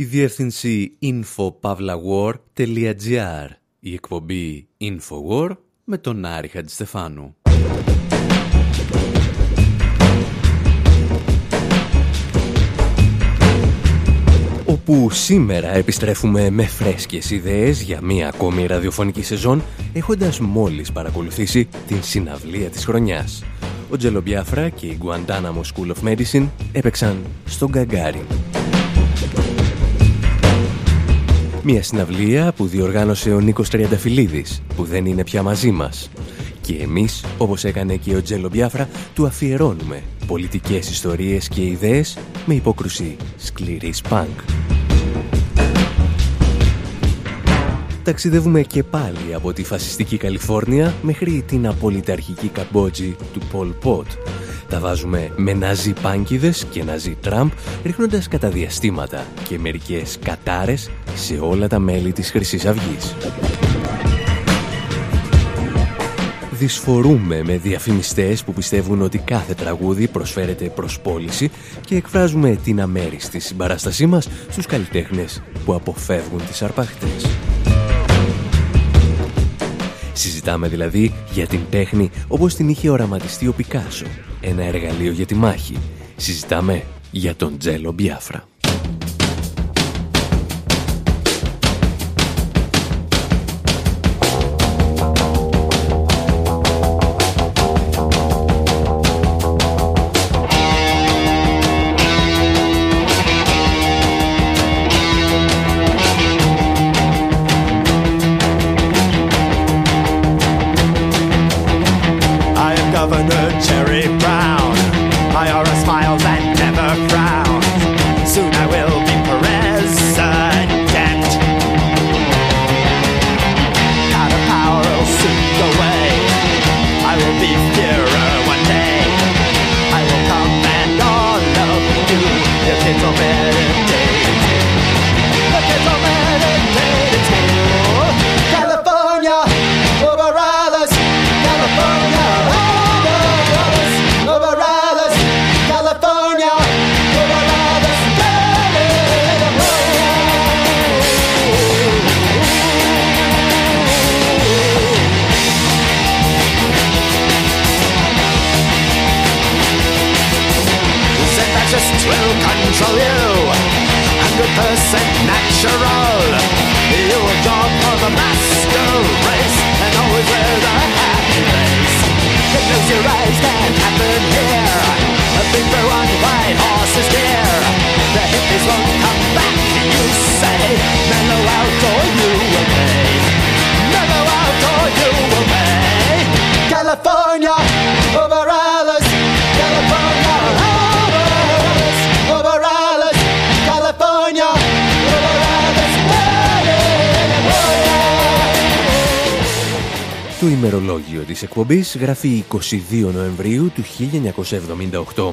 η διεύθυνση infopavlawar.gr, η εκπομπή Infowar με τον Άρη Χατζηστεφάνου. όπου σήμερα επιστρέφουμε με φρέσκες ιδέες για μία ακόμη ραδιοφωνική σεζόν έχοντας μόλις παρακολουθήσει την συναυλία της χρονιάς. Ο Τζελομπιάφρα και η Guantanamo School of Medicine έπαιξαν στον Γκαγκάρι. Μια συναυλία που διοργάνωσε ο Νίκος Τριανταφυλλίδης, που δεν είναι πια μαζί μας. Και εμείς, όπως έκανε και ο Τζέλο Μπιάφρα, του αφιερώνουμε πολιτικές ιστορίες και ιδέες με υπόκρουση σκληρής πανκ. Ταξιδεύουμε και πάλι από τη φασιστική Καλιφόρνια μέχρι την απολυταρχική Καμπότζη του Πολ Πότ. Τα βάζουμε με ναζί πάνκιδες και ναζί Τραμπ, ρίχνοντας κατά διαστήματα και μερικές κατάρες σε όλα τα μέλη της χρυσής Αυγής. Δυσφορούμε με διαφημιστές που πιστεύουν ότι κάθε τραγούδι προσφέρεται προς πώληση και εκφράζουμε την αμέριστη συμπαράστασή μας στους καλλιτέχνες που αποφεύγουν τις αρπαχτές. Συζητάμε δηλαδή για την τέχνη όπως την είχε οραματιστεί ο Πικάσο. Ένα εργαλείο για τη μάχη. Συζητάμε για τον Τζέλο Μπιάφρα. Just will control you. 100% natural. You will job for the master race and always wear the happy face. It knows your eyes can happen here. A big blue and white horse is here. The hippies won't come back, you say. Mellow out or you will pay. Mellow out or you will pay. California, override. Ημερολόγιο της εκπομπής γράφει 22 Νοεμβρίου του 1978.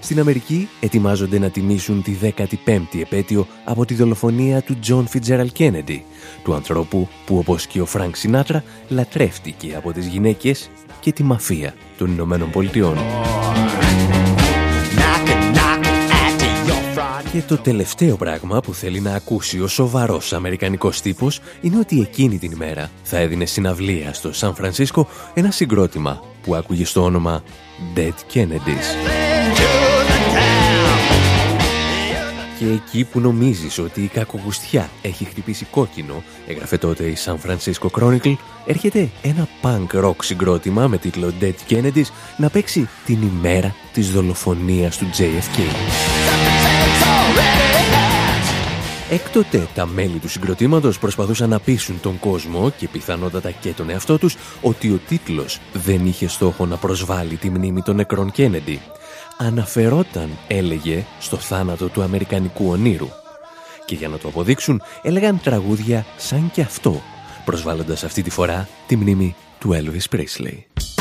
Στην Αμερική ετοιμάζονται να τιμήσουν τη 15η επέτειο από τη δολοφονία του Τζον Φιτζέραλ Κένεντι, του ανθρώπου που όπως και ο Φρανκ Σινάτρα λατρεύτηκε από τις γυναίκες και τη μαφία των Ηνωμένων Πολιτειών. Και το τελευταίο πράγμα που θέλει να ακούσει ο σοβαρός αμερικανικός τύπος είναι ότι εκείνη την ημέρα θα έδινε συναυλία στο Σαν Φρανσίσκο ένα συγκρότημα που άκουγε στο όνομα Dead Kennedys. Και εκεί που νομίζεις ότι η κακογουστιά έχει χτυπήσει κόκκινο, έγραφε τότε η San Francisco Chronicle, έρχεται ένα punk rock συγκρότημα με τίτλο Dead Kennedys να παίξει την ημέρα της δολοφονίας του JFK. Έκτοτε τα μέλη του συγκροτήματος προσπαθούσαν να πείσουν τον κόσμο και πιθανότατα και τον εαυτό τους ότι ο τίτλος δεν είχε στόχο να προσβάλλει τη μνήμη των νεκρών Κένεντι. Αναφερόταν, έλεγε, στο θάνατο του Αμερικανικού ονείρου. Και για να το αποδείξουν έλεγαν τραγούδια σαν και αυτό, προσβάλλοντας αυτή τη φορά τη μνήμη του Elvis Presley.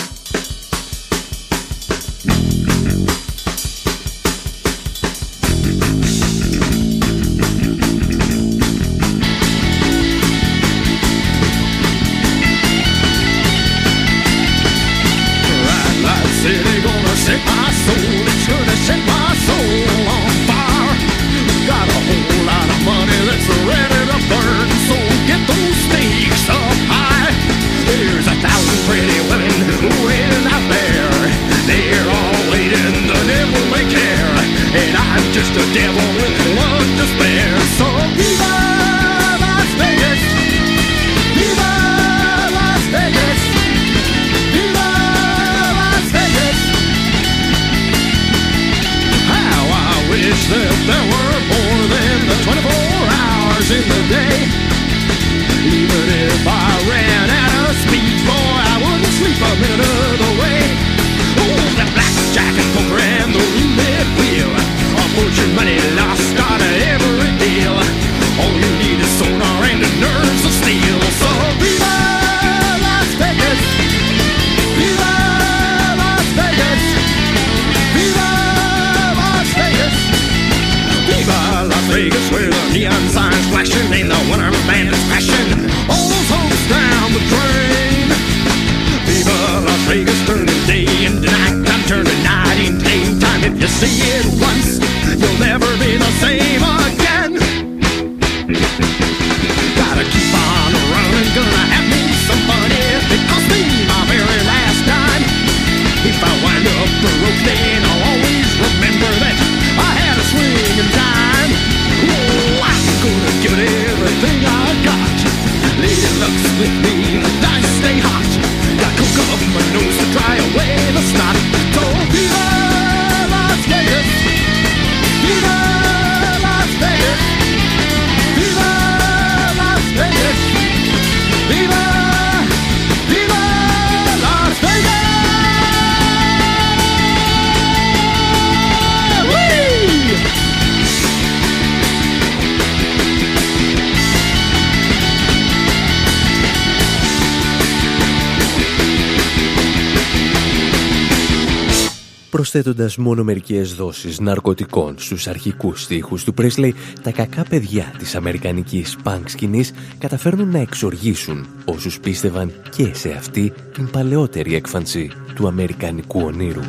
Προσθέτοντας μόνο μερικές δόσεις ναρκωτικών στους αρχικούς στίχους του Πρέσλεϊ, τα κακά παιδιά της αμερικανικής punk σκηνής καταφέρνουν να εξοργήσουν όσους πίστευαν και σε αυτή την παλαιότερη έκφανση του αμερικανικού ονείρου.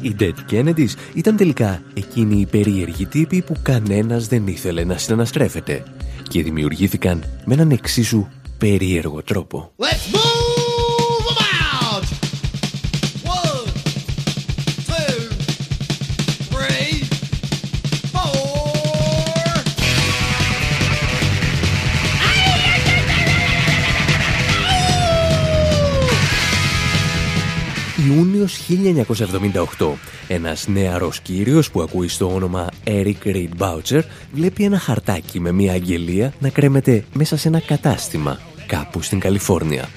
Οι Dead Kennedys ήταν τελικά εκείνοι οι περίεργοι τύποι που κανένας δεν ήθελε να συναναστρέφεται και δημιουργήθηκαν με έναν εξίσου περίεργο τρόπο. Let's move Ιούνιος 1978. Ένας νεαρός κύριος που ακούει στο όνομα Eric Reed Boucher βλέπει ένα χαρτάκι με μια αγγελία να κρέμεται μέσα σε ένα κατάστημα κάπου στην Καλιφόρνια.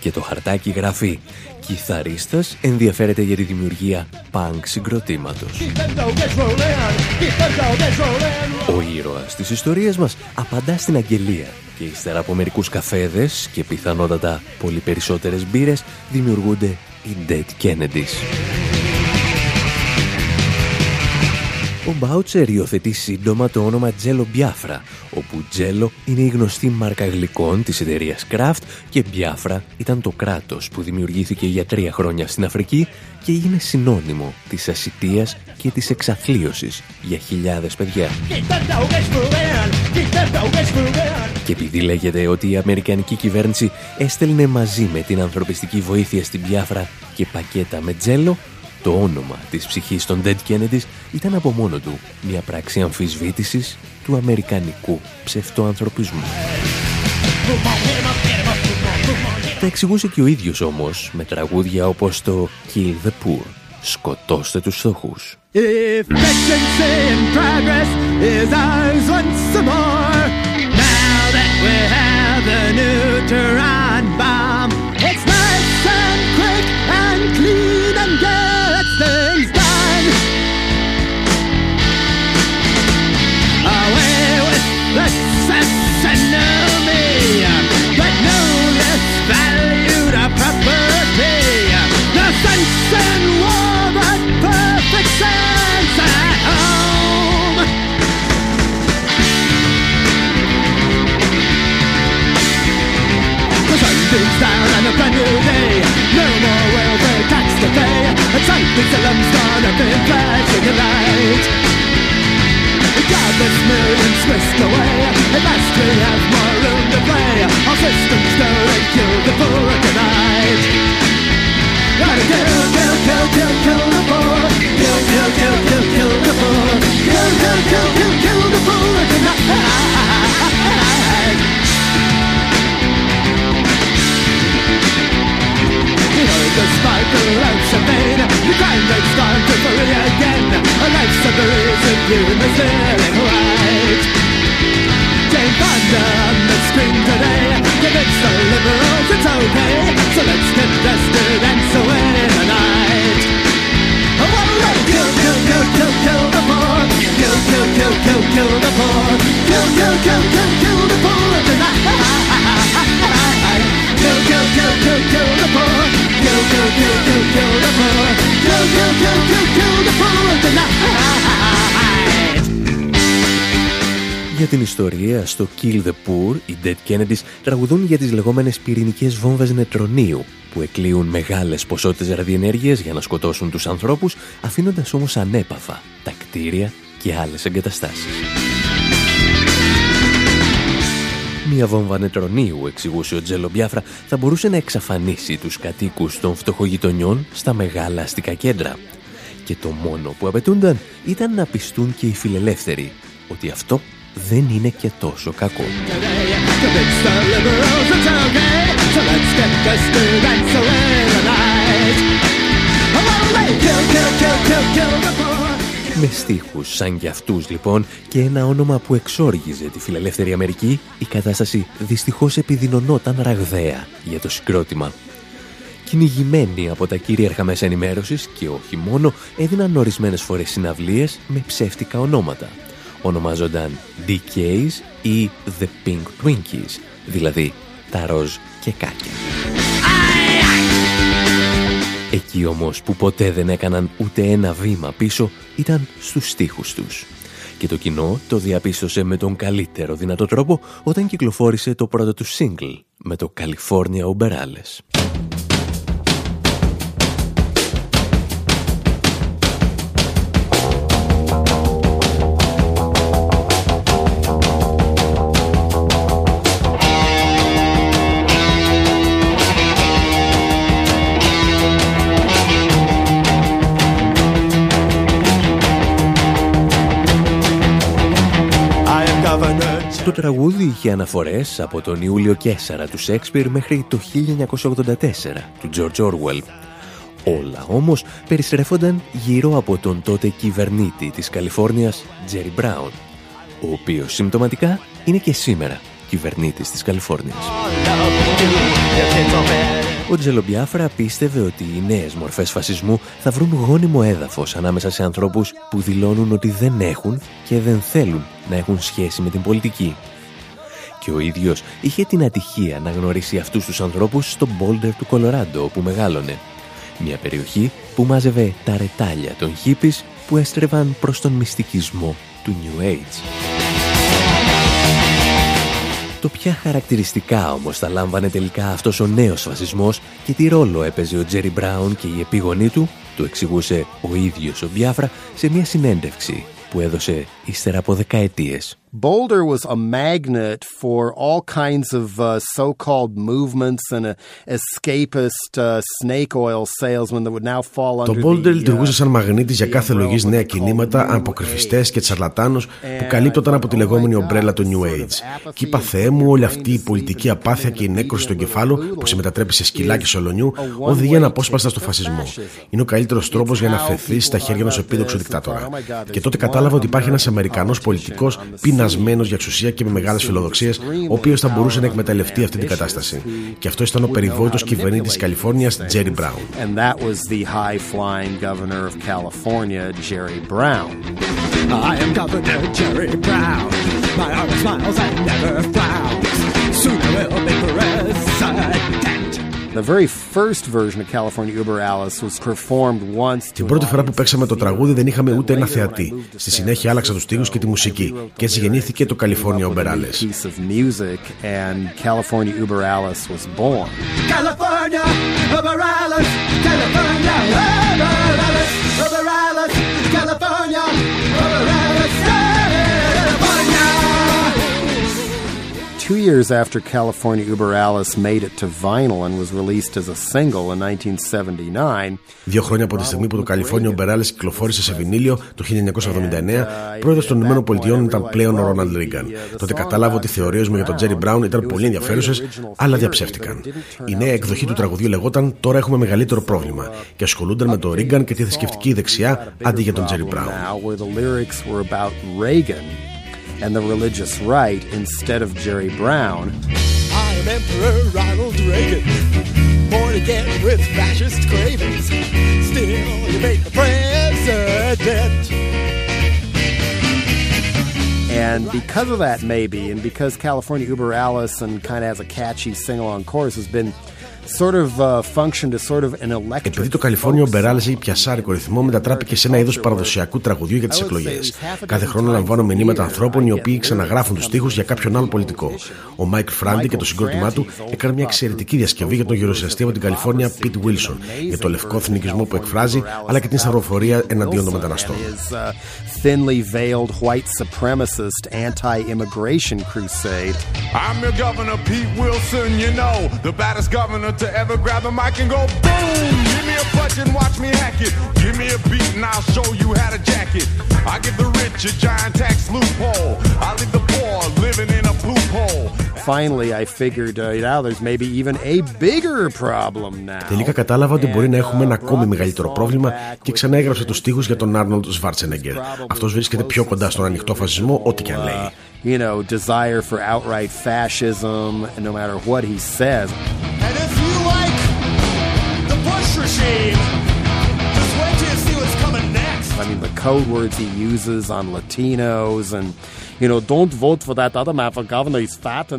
Και το χαρτάκι γράφει «Κιθαρίστας ενδιαφέρεται για τη δημιουργία punk συγκροτήματος». Keep them doggers rolling, keep them doggers rolling. Ο ήρωας της ιστορίας μας απαντά στην αγγελία και ύστερα από μερικούς καφέδες και πιθανότατα πολύ περισσότερες μπύρες δημιουργούνται οι Dead Kennedys. Ο Μπάουτσερ υιοθετεί σύντομα το όνομα Τζέλο Μπιάφρα, όπου Τζέλο είναι η γνωστή μάρκα γλυκών της εταιρείας Kraft και Μπιάφρα ήταν το κράτος που δημιουργήθηκε για τρία χρόνια στην Αφρική και έγινε συνώνυμο της ασυτείας και της εξαθλίωσης για χιλιάδες παιδιά. Keep them doggers rolling, keep them doggers rolling. Και επειδή λέγεται ότι η Αμερικανική κυβέρνηση έστελνε μαζί με την ανθρωπιστική βοήθεια στην Πιάφρα και πακέτα με τζέλο, το όνομα της ψυχής των Dead Kennedys ήταν από μόνο του μια πράξη αμφισβήτησης του αμερικανικού ψευτοανθρωπισμού. Τα εξηγούσε και ο ίδιος όμως με τραγούδια όπως το Kill the Poor, σκοτώστε τους φτωχούς. If efficiency and progress is ours once more, now that we have the neutron για την ιστορία στο Kill the Poor, οι Dead Kennedys τραγουδούν για τις λεγόμενες πυρηνικές βόμβες νετρονίου, που εκλείουν μεγάλες ποσότητες ραδιενέργειας για να σκοτώσουν τους ανθρώπους, αφήνοντας όμως ανέπαφα τα κτίρια και άλλες εγκαταστάσεις. Μια βόμβα νετρονίου, εξηγούσε ο Τζέλο Μπιάφρα, θα μπορούσε να εξαφανίσει τους κατοίκους των φτωχογειτονιών στα μεγάλα αστικά κέντρα. Και το μόνο που απαιτούνταν ήταν να πιστούν και οι φιλελεύθεροι ότι αυτό δεν είναι και τόσο κακό. Με στίχους σαν κι αυτούς λοιπόν και ένα όνομα που εξόργιζε τη φιλελεύθερη Αμερική, η κατάσταση δυστυχώς επιδεινωνόταν ραγδαία για το συγκρότημα. Κυνηγημένοι από τα κυρίαρχα μέσα ενημέρωσης και όχι μόνο, έδιναν ορισμένες φορές συναυλίες με ψεύτικα ονόματα. Ονομάζονταν DKs ή The Pink Twinkies, δηλαδή τα ροζ και κάκια. Εκεί όμως που ποτέ δεν έκαναν ούτε ένα βήμα πίσω ήταν στους στίχους τους. Και το κοινό το διαπίστωσε με τον καλύτερο δυνατό τρόπο όταν κυκλοφόρησε το πρώτο του single με το California Uberales. Το τραγούδι είχε αναφορές από τον Ιούλιο Κέσσαρα του Σέξπιρ μέχρι το 1984 του George Orwell. Όλα όμως περιστρέφονταν γύρω από τον τότε κυβερνήτη της Καλιφόρνιας, Τζέρι Μπράουν, ο οποίος συμπτωματικά είναι και σήμερα κυβερνήτης της Καλιφόρνιας. Ο Τζελομπιάφρα πίστευε ότι οι νέες μορφές φασισμού θα βρουν γόνιμο έδαφος ανάμεσα σε ανθρώπους που δηλώνουν ότι δεν έχουν και δεν θέλουν να έχουν σχέση με την πολιτική. Και ο ίδιος είχε την ατυχία να γνωρίσει αυτούς τους ανθρώπους στο Μπόλτερ του Κολοράντο όπου μεγάλωνε. Μια περιοχή που μάζευε τα ρετάλια των χίπης που έστρεβαν προς τον μυστικισμό του New Age. Το ποια χαρακτηριστικά όμως θα λάμβανε τελικά αυτός ο νέος φασισμός και τι ρόλο έπαιζε ο Τζέρι Μπράουν και η επίγονή του, του εξηγούσε ο ίδιος ο Μπιάφρα σε μια συνέντευξη που έδωσε ύστερα από δεκαετίες. Boulder was a magnet for all kinds of uh, so-called movements and a escapist uh, snake oil salesman that would now fall under Το Boulder the, λειτουργούσε σαν μαγνήτης για κάθε λογής νέα κινήματα, αποκρυφιστές και τσαρλατάνους που καλύπτονταν από τη λεγόμενη ομπρέλα του New Age. Και είπα Θεέ μου, όλη αυτή η πολιτική απάθεια και η νέκρωση στον κεφάλου που σε μετατρέπει σε σκυλάκι σολονιού οδηγεί αναπόσπαστα στο φασισμό. Είναι ο καλύτερος τρόπος για να φεθεί στα χέρια ενός επίδοξου δικτάτορα. Και τότε κατάλαβα ότι υπάρχει ένας Αμερικανός πολιτικός πεινασμένο για εξουσία και με μεγάλες φιλοδοξίες, ο οποίος θα μπορούσε να εκμεταλλευτεί αυτή την κατάσταση. Και αυτό ήταν ο περιβόητος κυβερνήτης της Καλιφόρνιας, Τζέρι Μπράουν. I am Governor Jerry Brown. My heart smiles and never frowns. Την πρώτη φορά που παίξαμε το τραγούδι δεν είχαμε ούτε ένα θεατή. Στη συνέχεια άλλαξα τους στίχους και τη μουσική και έτσι γεννήθηκε το California Uberales. California Uberales was born. California Uberales, California Uberales, two years after California Uber Alice made it to vinyl and was released as a single in 1979. Δύο χρόνια από τη στιγμή που το California Uber Alice κυκλοφόρησε σε βινίλιο το 1979, πρόεδρος των Ηνωμένων Πολιτειών ήταν πλέον ο Ρόναλντ Ρίγκαν. Τότε κατάλαβα ότι οι θεωρίες μου για τον Τζέρι Μπράουν ήταν πολύ ενδιαφέρουσες, αλλά διαψεύτηκαν. Η νέα εκδοχή του τραγουδιού λεγόταν Τώρα έχουμε μεγαλύτερο πρόβλημα και ασχολούνταν με τον Ρίγκαν και τη θρησκευτική δεξιά αντί για τον Τζέρι Μπράουν. And the religious right instead of Jerry Brown. I am Emperor Ronald Reagan, born again with fascist cravings. Still, you make the president. And because of that, maybe, and because California Uber Alice and kind of has a catchy sing along chorus, has been sort of uh, functioned as sort of an electric. Επειδή το Καλιφόρνιο μπεράλεζε ή πιασάρικο ρυθμό, μετατράπηκε σε ένα είδος παραδοσιακού τραγουδιού για τις εκλογές. Κάθε χρόνο λαμβάνω μηνύματα ανθρώπων οι οποίοι ξαναγράφουν τους τοίχου για κάποιον άλλο πολιτικό. Ο Μάικλ Φράντι και το συγκρότημά του έκαναν μια εξαιρετική διασκευή για τον γερουσιαστή από την Καλιφόρνια, Πιτ Βίλσον, για το λευκό εθνικισμό που εκφράζει, αλλά και την σταυροφορία εναντίον των μεταναστών. thinly veiled white supremacist anti-immigration crusade. I'm your governor, Pete Wilson, you know, the baddest governor to ever grab the mic and go boom. Give me a punch and watch me hack it. Give me a beat and I'll show you how to jack it. I give the rich a giant tax loophole. I leave the poor living in a poop hole. Finally, I figured uh, now there's maybe even a bigger problem now. Τελικά κατάλαβα ότι μπορεί να έχουμε ένα ακόμη μεγαλύτερο πρόβλημα και ξαναέγραψε τους στίχους για τον Άρνολτ Σβάρτσενεγκερ. Αυτός βρίσκεται πιο κοντά στον ανοιχτό φασισμό, ό,τι και αν λέει. You know, desire for outright fascism, no matter what he says.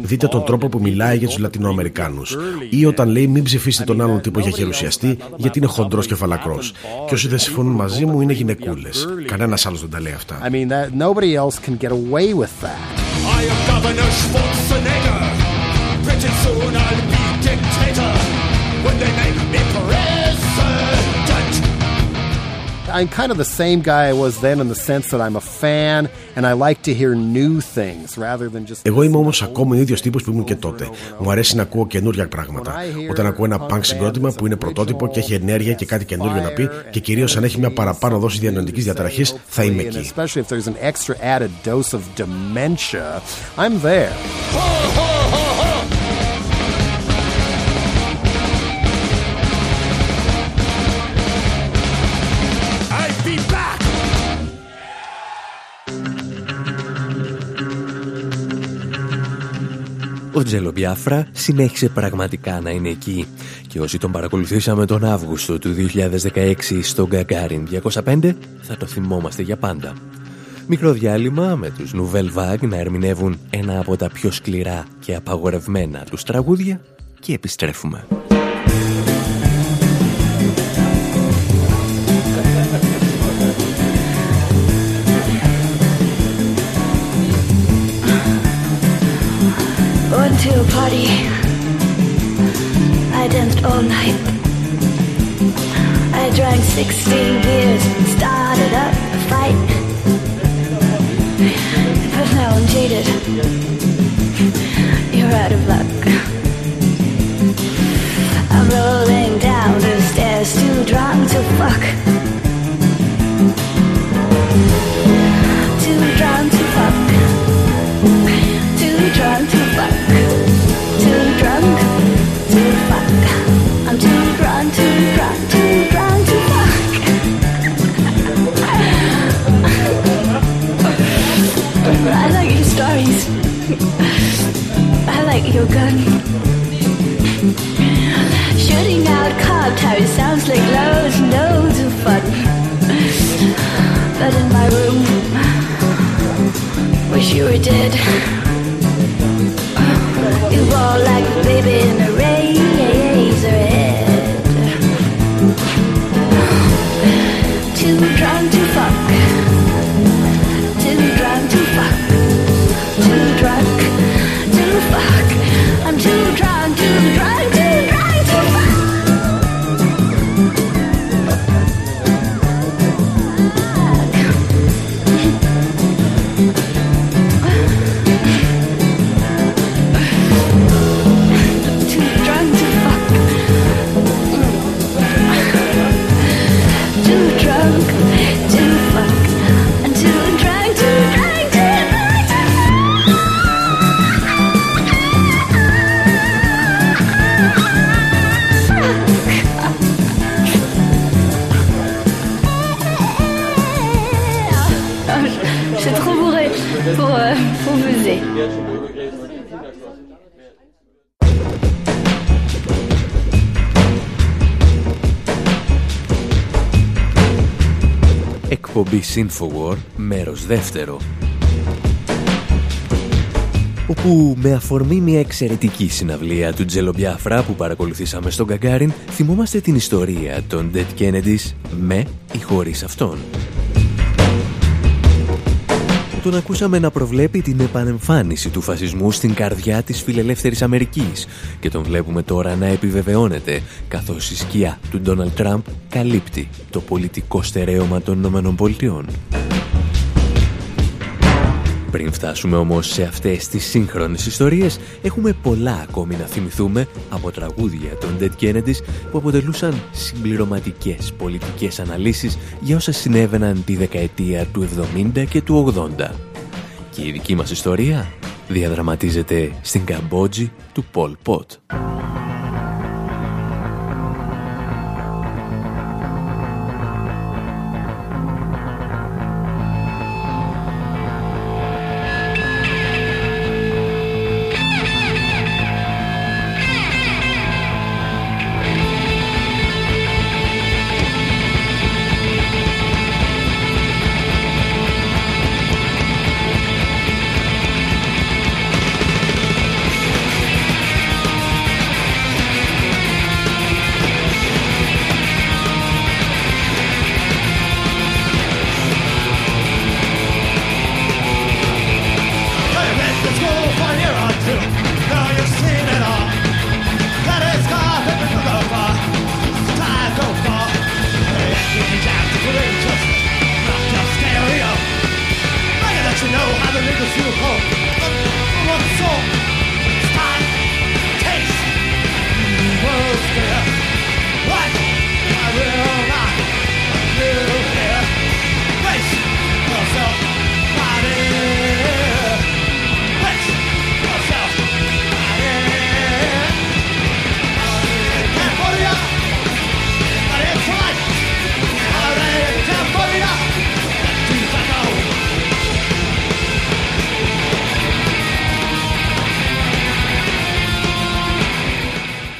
Δείτε τον τρόπο που μιλάει για τους Λατινοαμερικάνους. Ή όταν λέει μην ψηφίσετε τον άλλον τύπο για χερουσιαστή, γιατί είναι χοντρός και φαλακρό. Και όσοι δεν συμφωνούν μαζί μου είναι γυναικούλες. Κανένας άλλος δεν τα λέει αυτά. I'm kind of the same guy I was then in the sense that I'm a fan and I like to hear new things rather than just. Εγώ είμαι όμως ακόμα ο ίδιος τύπος που ήμουν και τότε. Μου αρέσει να ακούω καινούργια πράγματα. Όταν ακούω ένα punk συγκρότημα που είναι πρωτότυπο και έχει ενέργεια και κάτι καινούριο να πει και κυρίως αν έχει μια παραπάνω δόση διανοητικής διαταραχή, θα είμαι And εκεί. especially if Ο Τζέλο Μπιάφρα συνέχισε πραγματικά να είναι εκεί και όσοι τον παρακολουθήσαμε τον Αύγουστο του 2016 στο Γκαγκάριν 205 θα το θυμόμαστε για πάντα. Μικρό διάλειμμα με τους Νουβέλ Βάγ να ερμηνεύουν ένα από τα πιο σκληρά και απαγορευμένα τους τραγούδια και επιστρέφουμε. A party. I danced all night. I drank 16 beers and started up a fight. But now I'm jaded. You're out of Εκπομπή Infowar, μέρος δεύτερο. όπου με αφορμή μια εξαιρετική συναυλία του Τζελομπιάφρα που παρακολουθήσαμε στον Καγκάριν θυμόμαστε την ιστορία των Dead Kennedys με ή χωρίς αυτόν. Τον ακούσαμε να προβλέπει την επανεμφάνιση του φασισμού στην καρδιά της φιλελεύθερης Αμερικής και τον βλέπουμε τώρα να επιβεβαιώνεται καθώς η σκιά του Ντόναλτ Τραμπ καλύπτει το πολιτικό στερέωμα των ΗΠΑ. Πριν φτάσουμε όμως σε αυτές τις σύγχρονες ιστορίες, έχουμε πολλά ακόμη να θυμηθούμε από τραγούδια των Dead Kennedys που αποτελούσαν συμπληρωματικές πολιτικές αναλύσεις για όσα συνέβαιναν τη δεκαετία του 70 και του 80. Και η δική μας ιστορία διαδραματίζεται στην Καμπότζη του Πολ Πότ.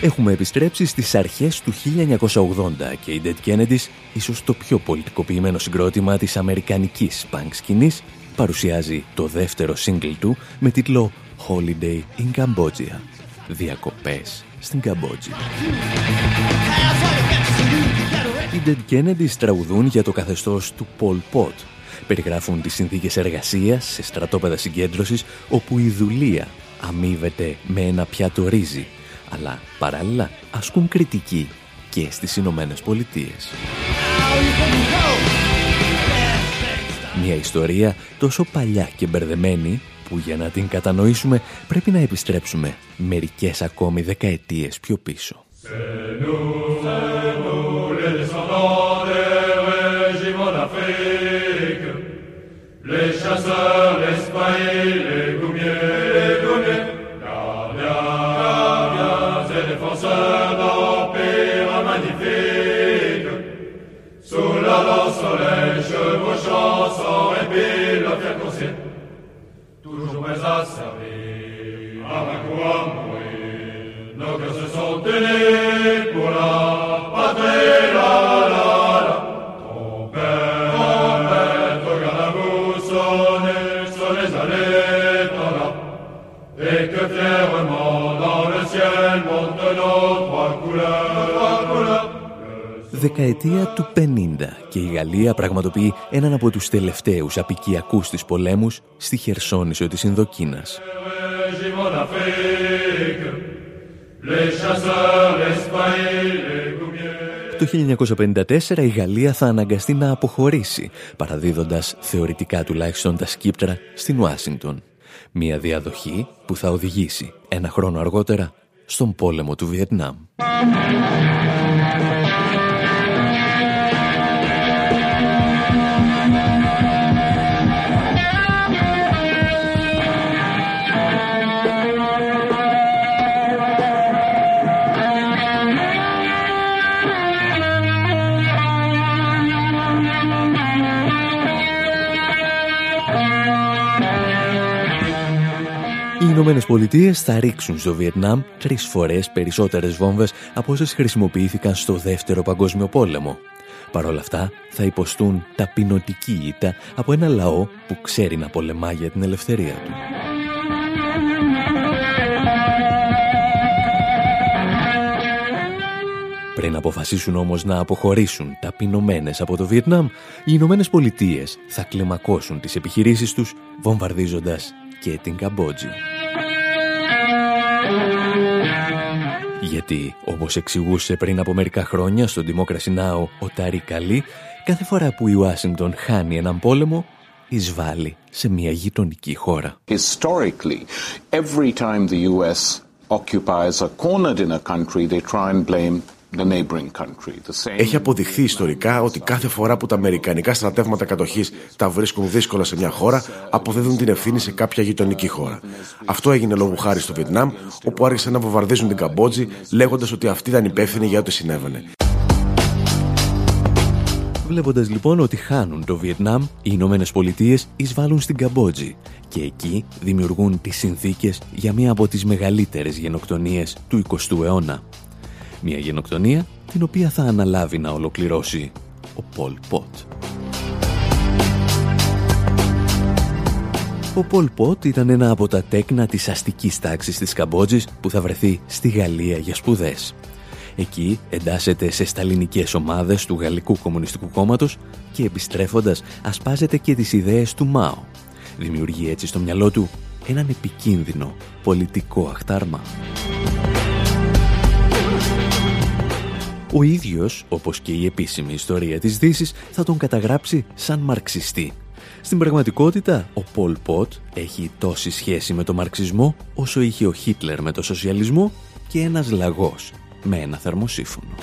Έχουμε επιστρέψει στις αρχές του 1980 και η Dead Kennedys, ίσως το πιο πολιτικοποιημένο συγκρότημα της αμερικανικής punk σκηνής, παρουσιάζει το δεύτερο single του με τίτλο Holiday in Cambodia. Διακοπές στην Καμπότζη. Οι Dead Kennedys τραγουδούν για το καθεστώς του Pol Pot. Περιγράφουν τις συνθήκες εργασίας σε στρατόπεδα συγκέντρωσης όπου η δουλεία αμείβεται με ένα πιάτο ρύζι αλλά παράλληλα ασκούν κριτική και στις Ηνωμένες Πολιτείες. Μια ιστορία τόσο παλιά και μπερδεμένη που για να την κατανοήσουμε πρέπει να επιστρέψουμε μερικές ακόμη δεκαετίες πιο πίσω. soleil, chevauchant sans épée la fière coursier, toujours prêts à servir, à ma quoi mourir. Nos cœurs se sont unis pour la δεκαετία του 50 και η Γαλλία πραγματοποιεί έναν από τους τελευταίους απικιακούς της πολέμους στη Χερσόνησο της Ινδοκίνας. Το 1954 η Γαλλία θα αναγκαστεί να αποχωρήσει, παραδίδοντας θεωρητικά τουλάχιστον τα σκύπτρα στην Ουάσιγκτον. Μια διαδοχή που θα οδηγήσει ένα χρόνο αργότερα στον πόλεμο του Βιετνάμ. Οι Ηνωμένες Πολιτείες θα ρίξουν στο Βιετνάμ τρεις φορές περισσότερες βόμβες από όσες χρησιμοποιήθηκαν στο Δεύτερο Παγκόσμιο Πόλεμο. Παρ' όλα αυτά, θα υποστούν ταπεινωτική ήττα από ένα λαό που ξέρει να πολεμά για την ελευθερία του. Πριν αποφασίσουν όμως να αποχωρήσουν ταπεινωμένες από το Βιετνάμ, οι Ηνωμένες Πολιτείες θα κλιμακώσουν τις επιχειρήσεις τους βομβαρδίζοντας και την Καμπότζη. Γιατί, όπως εξηγούσε πριν από μερικά χρόνια στο Democracy Now! ο Τάρι Καλή, κάθε φορά που η Ουάσιγκτον χάνει έναν πόλεμο, εισβάλλει σε μια γειτονική χώρα. Historically, every time the US occupies a cornered in a country, they try and blame the neighboring country. The same... Έχει αποδειχθεί ιστορικά ότι κάθε φορά που τα αμερικανικά στρατεύματα κατοχής τα βρίσκουν δύσκολα σε μια χώρα, αποδίδουν την ευθύνη σε κάποια γειτονική χώρα. Αυτό έγινε λόγω χάρη στο Βιετνάμ, όπου άρχισαν να βομβαρδίζουν την Καμπότζη, λέγοντας ότι αυτή ήταν υπεύθυνη για ό,τι συνέβαινε. Βλέποντας λοιπόν ότι χάνουν το Βιετνάμ, οι Ηνωμένες Πολιτείες εισβάλλουν στην Καμπότζη και εκεί δημιουργούν τις συνθήκες για μία από τις μεγαλύτερες γενοκτονίες του 20ου αιώνα. Μια γενοκτονία την οποία θα αναλάβει να ολοκληρώσει ο Πολ Πότ. Ο Πολ Πότ ήταν ένα από τα τέκνα της αστικής τάξης της Καμπότζης που θα βρεθεί στη Γαλλία για σπουδές. Εκεί εντάσσεται σε σταλινικές ομάδες του Γαλλικού Κομμουνιστικού Κόμματος και επιστρέφοντας ασπάζεται και τις ιδέες του Μάο. Δημιουργεί έτσι στο μυαλό του έναν επικίνδυνο πολιτικό αχτάρμα. Ο ίδιος, όπως και η επίσημη ιστορία της Δύσης, θα τον καταγράψει σαν μαρξιστή. Στην πραγματικότητα, ο Πολ Πότ έχει τόση σχέση με το μαρξισμό όσο είχε ο Χίτλερ με το σοσιαλισμό και ένας λαγός με ένα θερμοσύφωνο.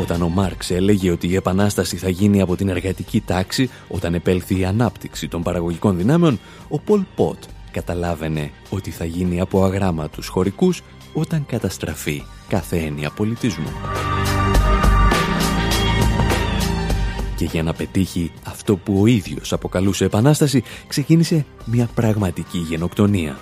Όταν ο Μάρξ έλεγε ότι η επανάσταση θα γίνει από την εργατική τάξη όταν επέλθει η ανάπτυξη των παραγωγικών δυνάμεων, ο Πολ Πότ καταλάβαινε ότι θα γίνει από αγράμματους χωρικούς όταν καταστραφεί κάθε έννοια πολιτισμού. Και για να πετύχει αυτό που ο ίδιος αποκαλούσε επανάσταση, ξεκίνησε μια πραγματική γενοκτονία.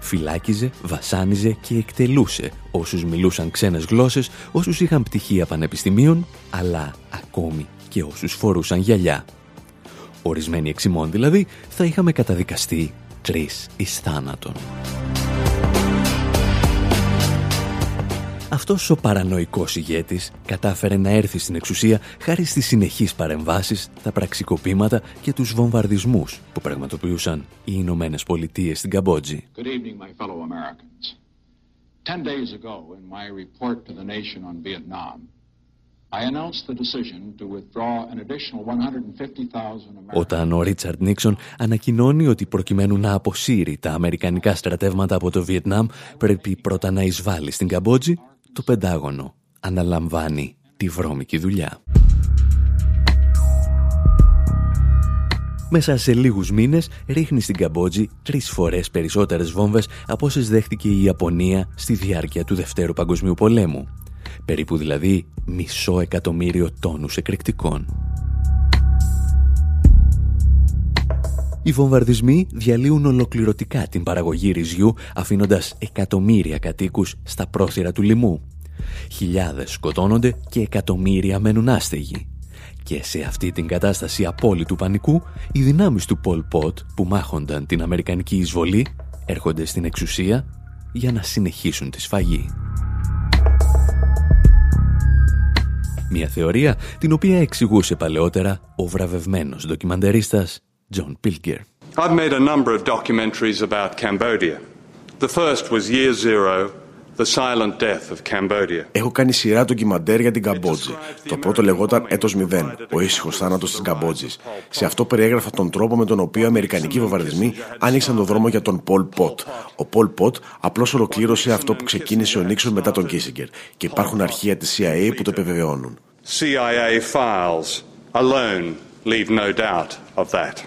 Φυλάκιζε, βασάνιζε και εκτελούσε όσους μιλούσαν ξένες γλώσσες, όσους είχαν πτυχία πανεπιστημίων, αλλά ακόμη και όσους φορούσαν γυαλιά. Ορισμένοι εξημών δηλαδή θα είχαμε καταδικαστεί τρεις εις θάνατον. Αυτός ο παρανοϊκός ηγέτης κατάφερε να έρθει στην εξουσία χάρη στις συνεχείς παρεμβάσεις, τα πραξικοπήματα και τους βομβαρδισμούς που πραγματοποιούσαν οι Ηνωμένες Πολιτείες στην Καμπότζη. Good evening, my fellow Americans. Ten days ago, in my report to the nation on Vietnam, I announced the decision to withdraw an additional 150,000 Americans. Όταν ο Ρίτσαρντ Νίξον ανακοινώνει ότι προκειμένου να αποσύρει τα αμερικανικά στρατεύματα από το Βιετνάμ πρέπει πρώτα να εισβάλλει στην Καμπότζη, το Πεντάγωνο αναλαμβάνει τη βρώμικη δουλειά. Μέσα σε λίγους μήνες ρίχνει στην Καμπότζη τρεις φορές περισσότερες βόμβες από όσες δέχτηκε η Ιαπωνία στη διάρκεια του Δευτέρου Παγκοσμίου Πολέμου. Περίπου δηλαδή μισό εκατομμύριο τόνους εκρηκτικών. Οι βομβαρδισμοί διαλύουν ολοκληρωτικά την παραγωγή ρυζιού, αφήνοντας εκατομμύρια κατοίκους στα πρόθυρα του λοιμού. Χιλιάδες σκοτώνονται και εκατομμύρια μένουν άστεγοι. Και σε αυτή την κατάσταση απόλυτου πανικού, οι δυνάμεις του Πολ Πότ που μάχονταν την Αμερικανική εισβολή έρχονται στην εξουσία για να συνεχίσουν τη σφαγή. Μια θεωρία την οποία εξηγούσε παλαιότερα ο βραβευμένος ντοκιμαντερίστας John Pilger. I've made a number of documentaries about Cambodia. The first was Year Zero, The Silent Death of Cambodia. Έχω κάνει σειρά ντοκιμαντέρ για την Καμπότζη. Το πρώτο λεγόταν Έτος Μηδέν, ο ήσυχος θάνατος της Καμπότζης. Σε αυτό περιέγραφα τον τρόπο με τον οποίο οι Αμερικανικοί βομβαρδισμοί άνοιξαν τον δρόμο για τον Πολ Πότ. Ο Πολ Πότ απλώς ολοκλήρωσε αυτό που ξεκίνησε ο Νίξον μετά τον Κίσιγκερ. Και υπάρχουν αρχεία της CIA που το επιβεβαιώνουν. CIA files alone leave no doubt of that.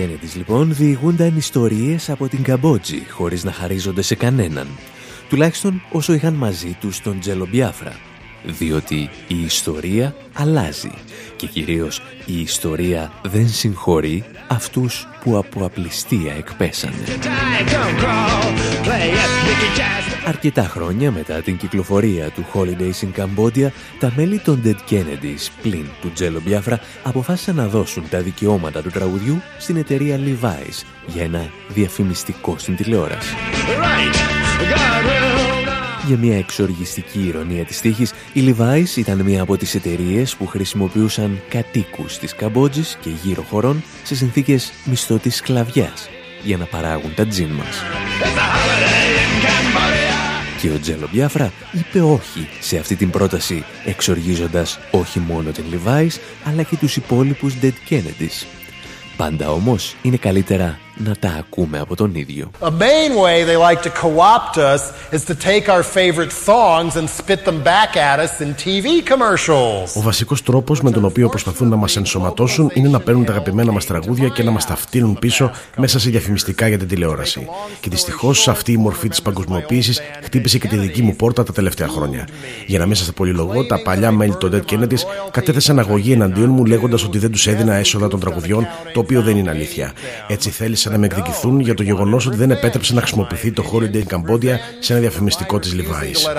Dead Kennedys λοιπόν διηγούνταν ιστορίες από την Καμπότζη χωρίς να χαρίζονται σε κανέναν. Τουλάχιστον όσο είχαν μαζί τους τον Τζέλο Μπιάφρα. Διότι η ιστορία αλλάζει και κυρίως η ιστορία δεν συγχωρεί αυτούς που από απληστία εκπέσανε. Αρκετά χρόνια μετά την κυκλοφορία του Holidays in Cambodia, τα μέλη των Dead Kennedys πλην του Τζέλο Μπιάφρα αποφάσισαν να δώσουν τα δικαιώματα του τραγουδιού στην εταιρεία Levi's για ένα διαφημιστικό στην τηλεόραση. Για μια εξοργιστική ηρωνία της τύχης, η Levi's ήταν μια από τις εταιρείες που χρησιμοποιούσαν κατοίκους της Καμπότζης και γύρω χωρών σε συνθήκες μισθωτής σκλαβιάς για να παράγουν τα τζιν μας. Και ο Τζέλο Μπιάφρα είπε όχι σε αυτή την πρόταση, εξοργίζοντας όχι μόνο την Levi's, αλλά και τους υπόλοιπους Dead Kennedys. Πάντα όμως είναι καλύτερα να τα ακούμε από τον ίδιο. A main way they like to co-opt us is to take our favorite songs and spit them back at us in TV commercials. Ο βασικός τρόπος με τον οποίο προσπαθούν να μας ενσωματώσουν είναι να παίρνουν τα αγαπημένα μας τραγούδια και να μας τα φτύνουν πίσω μέσα σε διαφημιστικά για την τηλεόραση. Και δυστυχώς αυτή η μορφή της παγκοσμιοποίησης χτύπησε και τη δική μου πόρτα τα τελευταία χρόνια. Για να μέσα στα πολυλογώ, τα παλιά μέλη των Dead Kennedys κατέθεσαν αγωγή εναντίον μου λέγοντας ότι δεν τους έδινα έσοδα των τραγουδιών, το οποίο δεν είναι αλήθεια. Έτσι θέλησαν να με εκδικηθούν για το γεγονός ότι δεν επέτρεψε να χρησιμοποιηθεί το Holiday in Cambodia σε ένα διαφημιστικό της Levi's.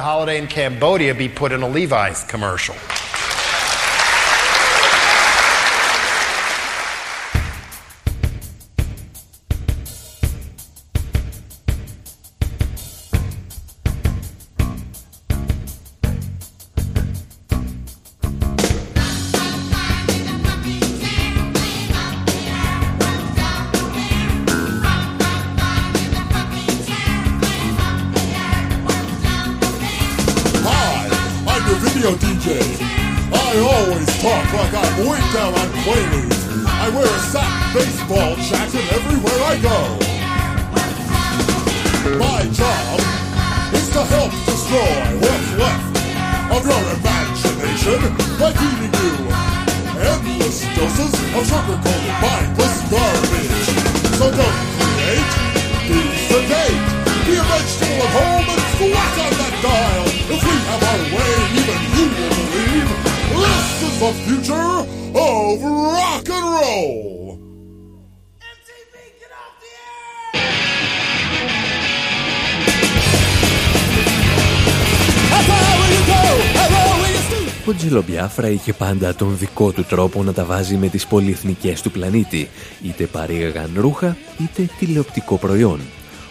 Ο Τζιλομπιάφρα είχε πάντα τον δικό του τρόπο να τα βάζει με τις πολυεθνικές του πλανήτη, είτε παρήγαγαν ρούχα, είτε τηλεοπτικό προϊόν.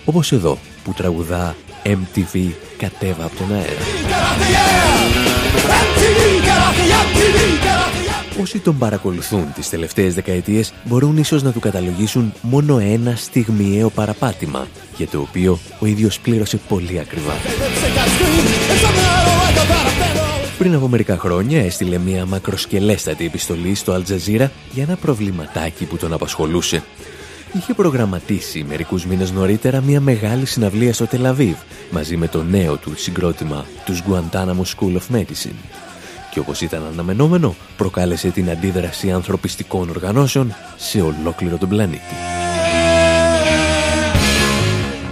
Όπως εδώ, που τραγουδά MTV κατέβα από τον αέρα. Όσοι τον παρακολουθούν τις τελευταίες δεκαετίες μπορούν ίσως να του καταλογίσουν μόνο ένα στιγμιαίο παραπάτημα, για το οποίο ο ίδιος πλήρωσε πολύ ακριβά. Πριν από μερικά χρόνια έστειλε μια μακροσκελέστατη επιστολή στο Αλτζαζίρα για ένα προβληματάκι που τον απασχολούσε. Είχε προγραμματίσει μερικούς μήνες νωρίτερα μια μεγάλη συναυλία στο Τελαβίβ μαζί με το νέο του συγκρότημα τους Guantanamo School of Medicine. Και όπως ήταν αναμενόμενο, προκάλεσε την αντίδραση ανθρωπιστικών οργανώσεων σε ολόκληρο τον πλανήτη.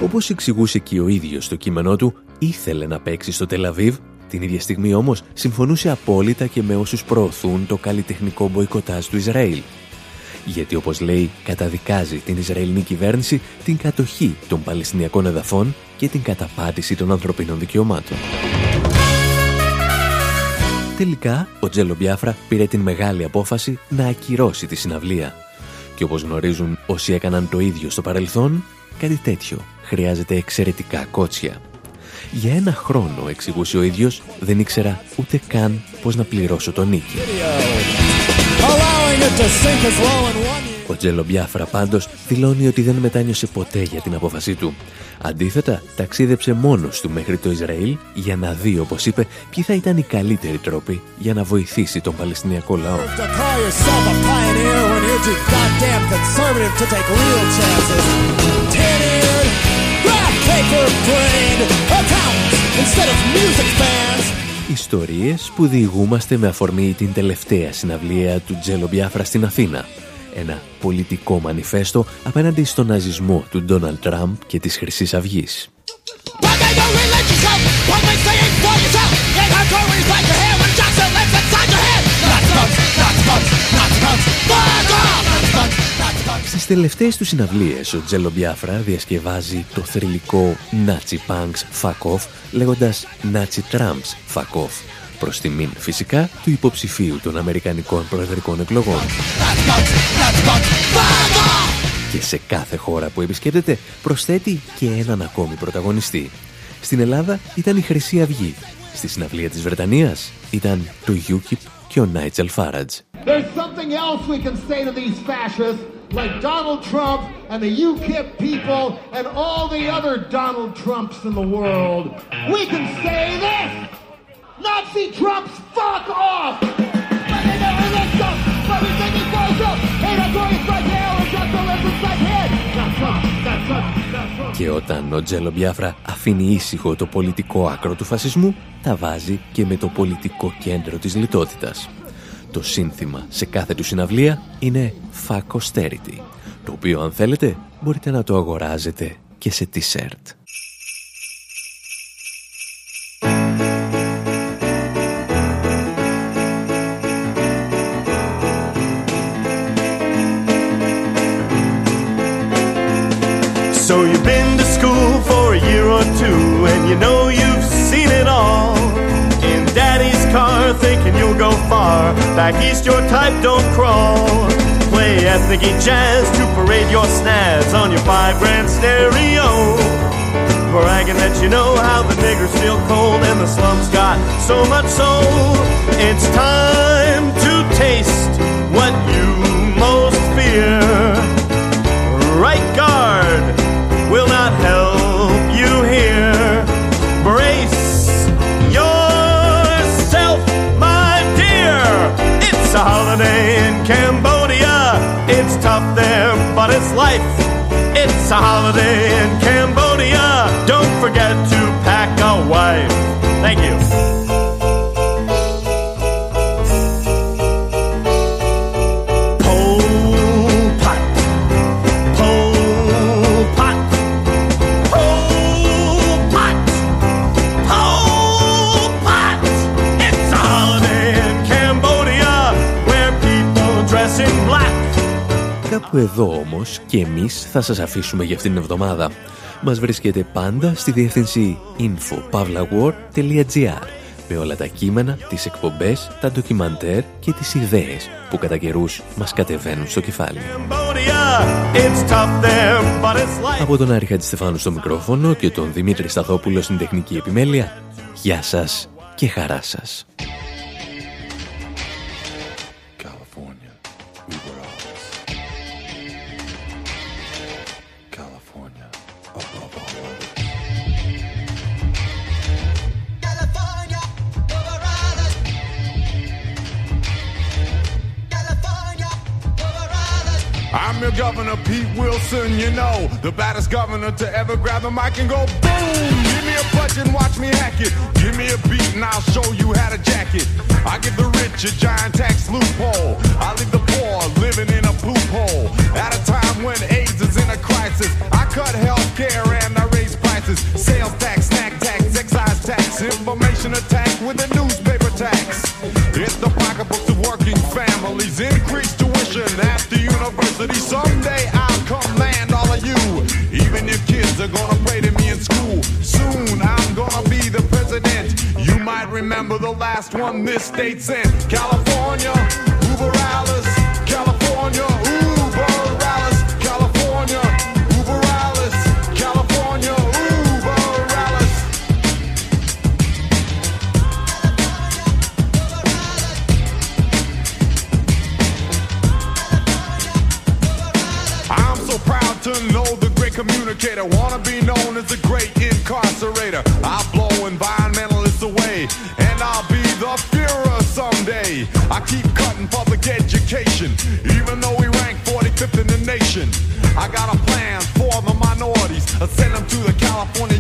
Όπως εξηγούσε και ο ίδιος στο κείμενό του, ήθελε να παίξει στο Τελαβίβ, την ίδια στιγμή όμως συμφωνούσε απόλυτα και με όσους προωθούν το καλλιτεχνικό μποϊκοτάζ του Ισραήλ. Γιατί όπως λέει καταδικάζει την Ισραηλινή κυβέρνηση την κατοχή των Παλαιστινιακών εδαφών και την καταπάτηση των ανθρωπίνων δικαιωμάτων. Τελικά, ο Τζέλο Μπιάφρα πήρε την μεγάλη απόφαση να ακυρώσει τη συναυλία. Και όπως γνωρίζουν όσοι έκαναν το ίδιο στο παρελθόν, κάτι τέτοιο χρειάζεται εξαιρετικά κότσια. Για ένα χρόνο, εξηγούσε ο ίδιος, δεν ήξερα ούτε καν πώς να πληρώσω τον νίκη. Ο Τζέλο Μπιάφρα πάντως δηλώνει ότι δεν μετάνιωσε ποτέ για την απόφασή του. Αντίθετα, ταξίδεψε μόνος του μέχρι το Ισραήλ για να δει, όπως είπε, ποιοι θα ήταν οι καλύτεροι τρόποι για να βοηθήσει τον Παλαιστινιακό λαό. Paper brained accountants instead of music fans. Ιστορίες που διηγούμαστε με αφορμή την τελευταία συναυλία του Τζέλο Μπιάφρα στην Αθήνα. Ένα πολιτικό μανιφέστο απέναντι στον ναζισμό του Ντόναλτ Τραμπ και της Χρυσής Αυγής. Στις τελευταίες τους συναυλίες, ο Τζέλο Μπιάφρα διασκευάζει το θρηλυκό Nazi Punks Fuck Off, λέγοντας Nazi Trumps Fuck Off, προς τιμήν φυσικά του υποψηφίου των Αμερικανικών Προεδρικών Εκλογών. Και σε κάθε χώρα που επισκέπτεται προσθέτει και έναν ακόμη πρωταγωνιστή. Στην Ελλάδα ήταν η Χρυσή Αυγή. Στη συναυλία της Βρετανίας ήταν το UKIP και ο Νάιτσελ Φάρατζ. Και όταν ο Τζέλο Μπιάφρα αφήνει ήσυχο το πολιτικό άκρο του φασισμού, τα βάζει και με το πολιτικό κέντρο της λιτότητας. Το σύνθημα σε κάθε του συναυλία είναι Fuck Austerity, το οποίο αν θέλετε μπορείτε να το αγοράζετε και σε t-shirt. Back east, your type don't crawl. Play ethnic jazz to parade your snaz on your five grand stereo. Bragging that you know how the niggers feel cold and the slums got so much soul. It's time to holiday Κάπου εδώ όμως και εμείς θα σας αφήσουμε για αυτήν την εβδομάδα. Μας βρίσκεται πάντα στη διεύθυνση info.pavlawar.gr με όλα τα κείμενα, τις εκπομπές, τα ντοκιμαντέρ και τις ιδέες που κατά καιρούς μας κατεβαίνουν στο κεφάλι. Cambodia. It's tough there, but it's life. Από τον Άρη Χατζηστεφάνου στο μικρόφωνο και τον Δημήτρη Σταθόπουλο στην τεχνική επιμέλεια, γεια σας και χαρά σας. I'm governor, Pete Wilson, you know, the baddest governor to ever grab the mic and go boom! Budget and watch me hack it. Give me a beat and I'll show you how to jack it. I give the rich a giant tax loophole. I leave the poor living in a poop hole. At a time when AIDS is in a crisis, I cut health care and I raise prices. Sales tax, snack tax, excise tax, information attack with a newspaper tax. Hit the pocketbooks of working families, increase tuition at the university. Someday I'll command all of you. Even if kids are gonna pray to me in school, soon I'm gonna be the president. You might remember the last one this state sent. California, Uber Alice. California, Uber Alice. California, Uber Alice. California, Uber Alice. I'm so proud to know the great communicator. Wanna be I keep cutting public education, even though we rank 45th in the nation. I got a plan for the minorities. I send them to the California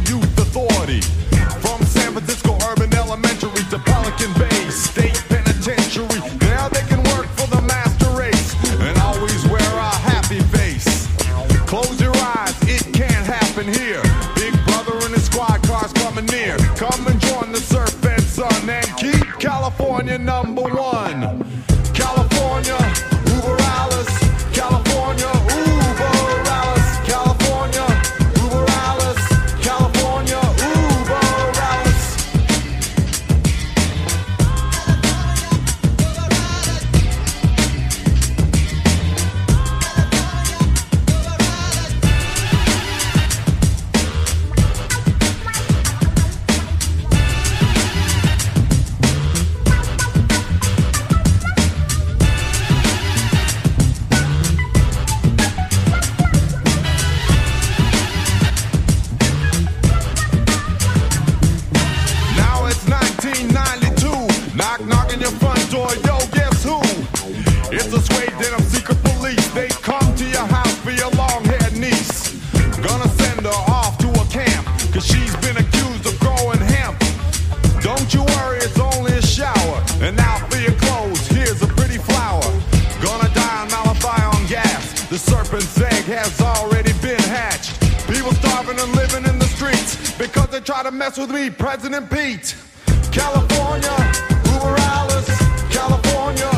Asylum police, they come to your house for your long haired niece. Gonna send her off to a camp, cause she's been accused of growing hemp. Don't you worry, it's only a shower. And now for your clothes, here's a pretty flower. Gonna die on malathion gas. The serpent's egg has already been hatched. People starving and living in the streets because they try to mess with me, President Pete. California, Uber Alice, California.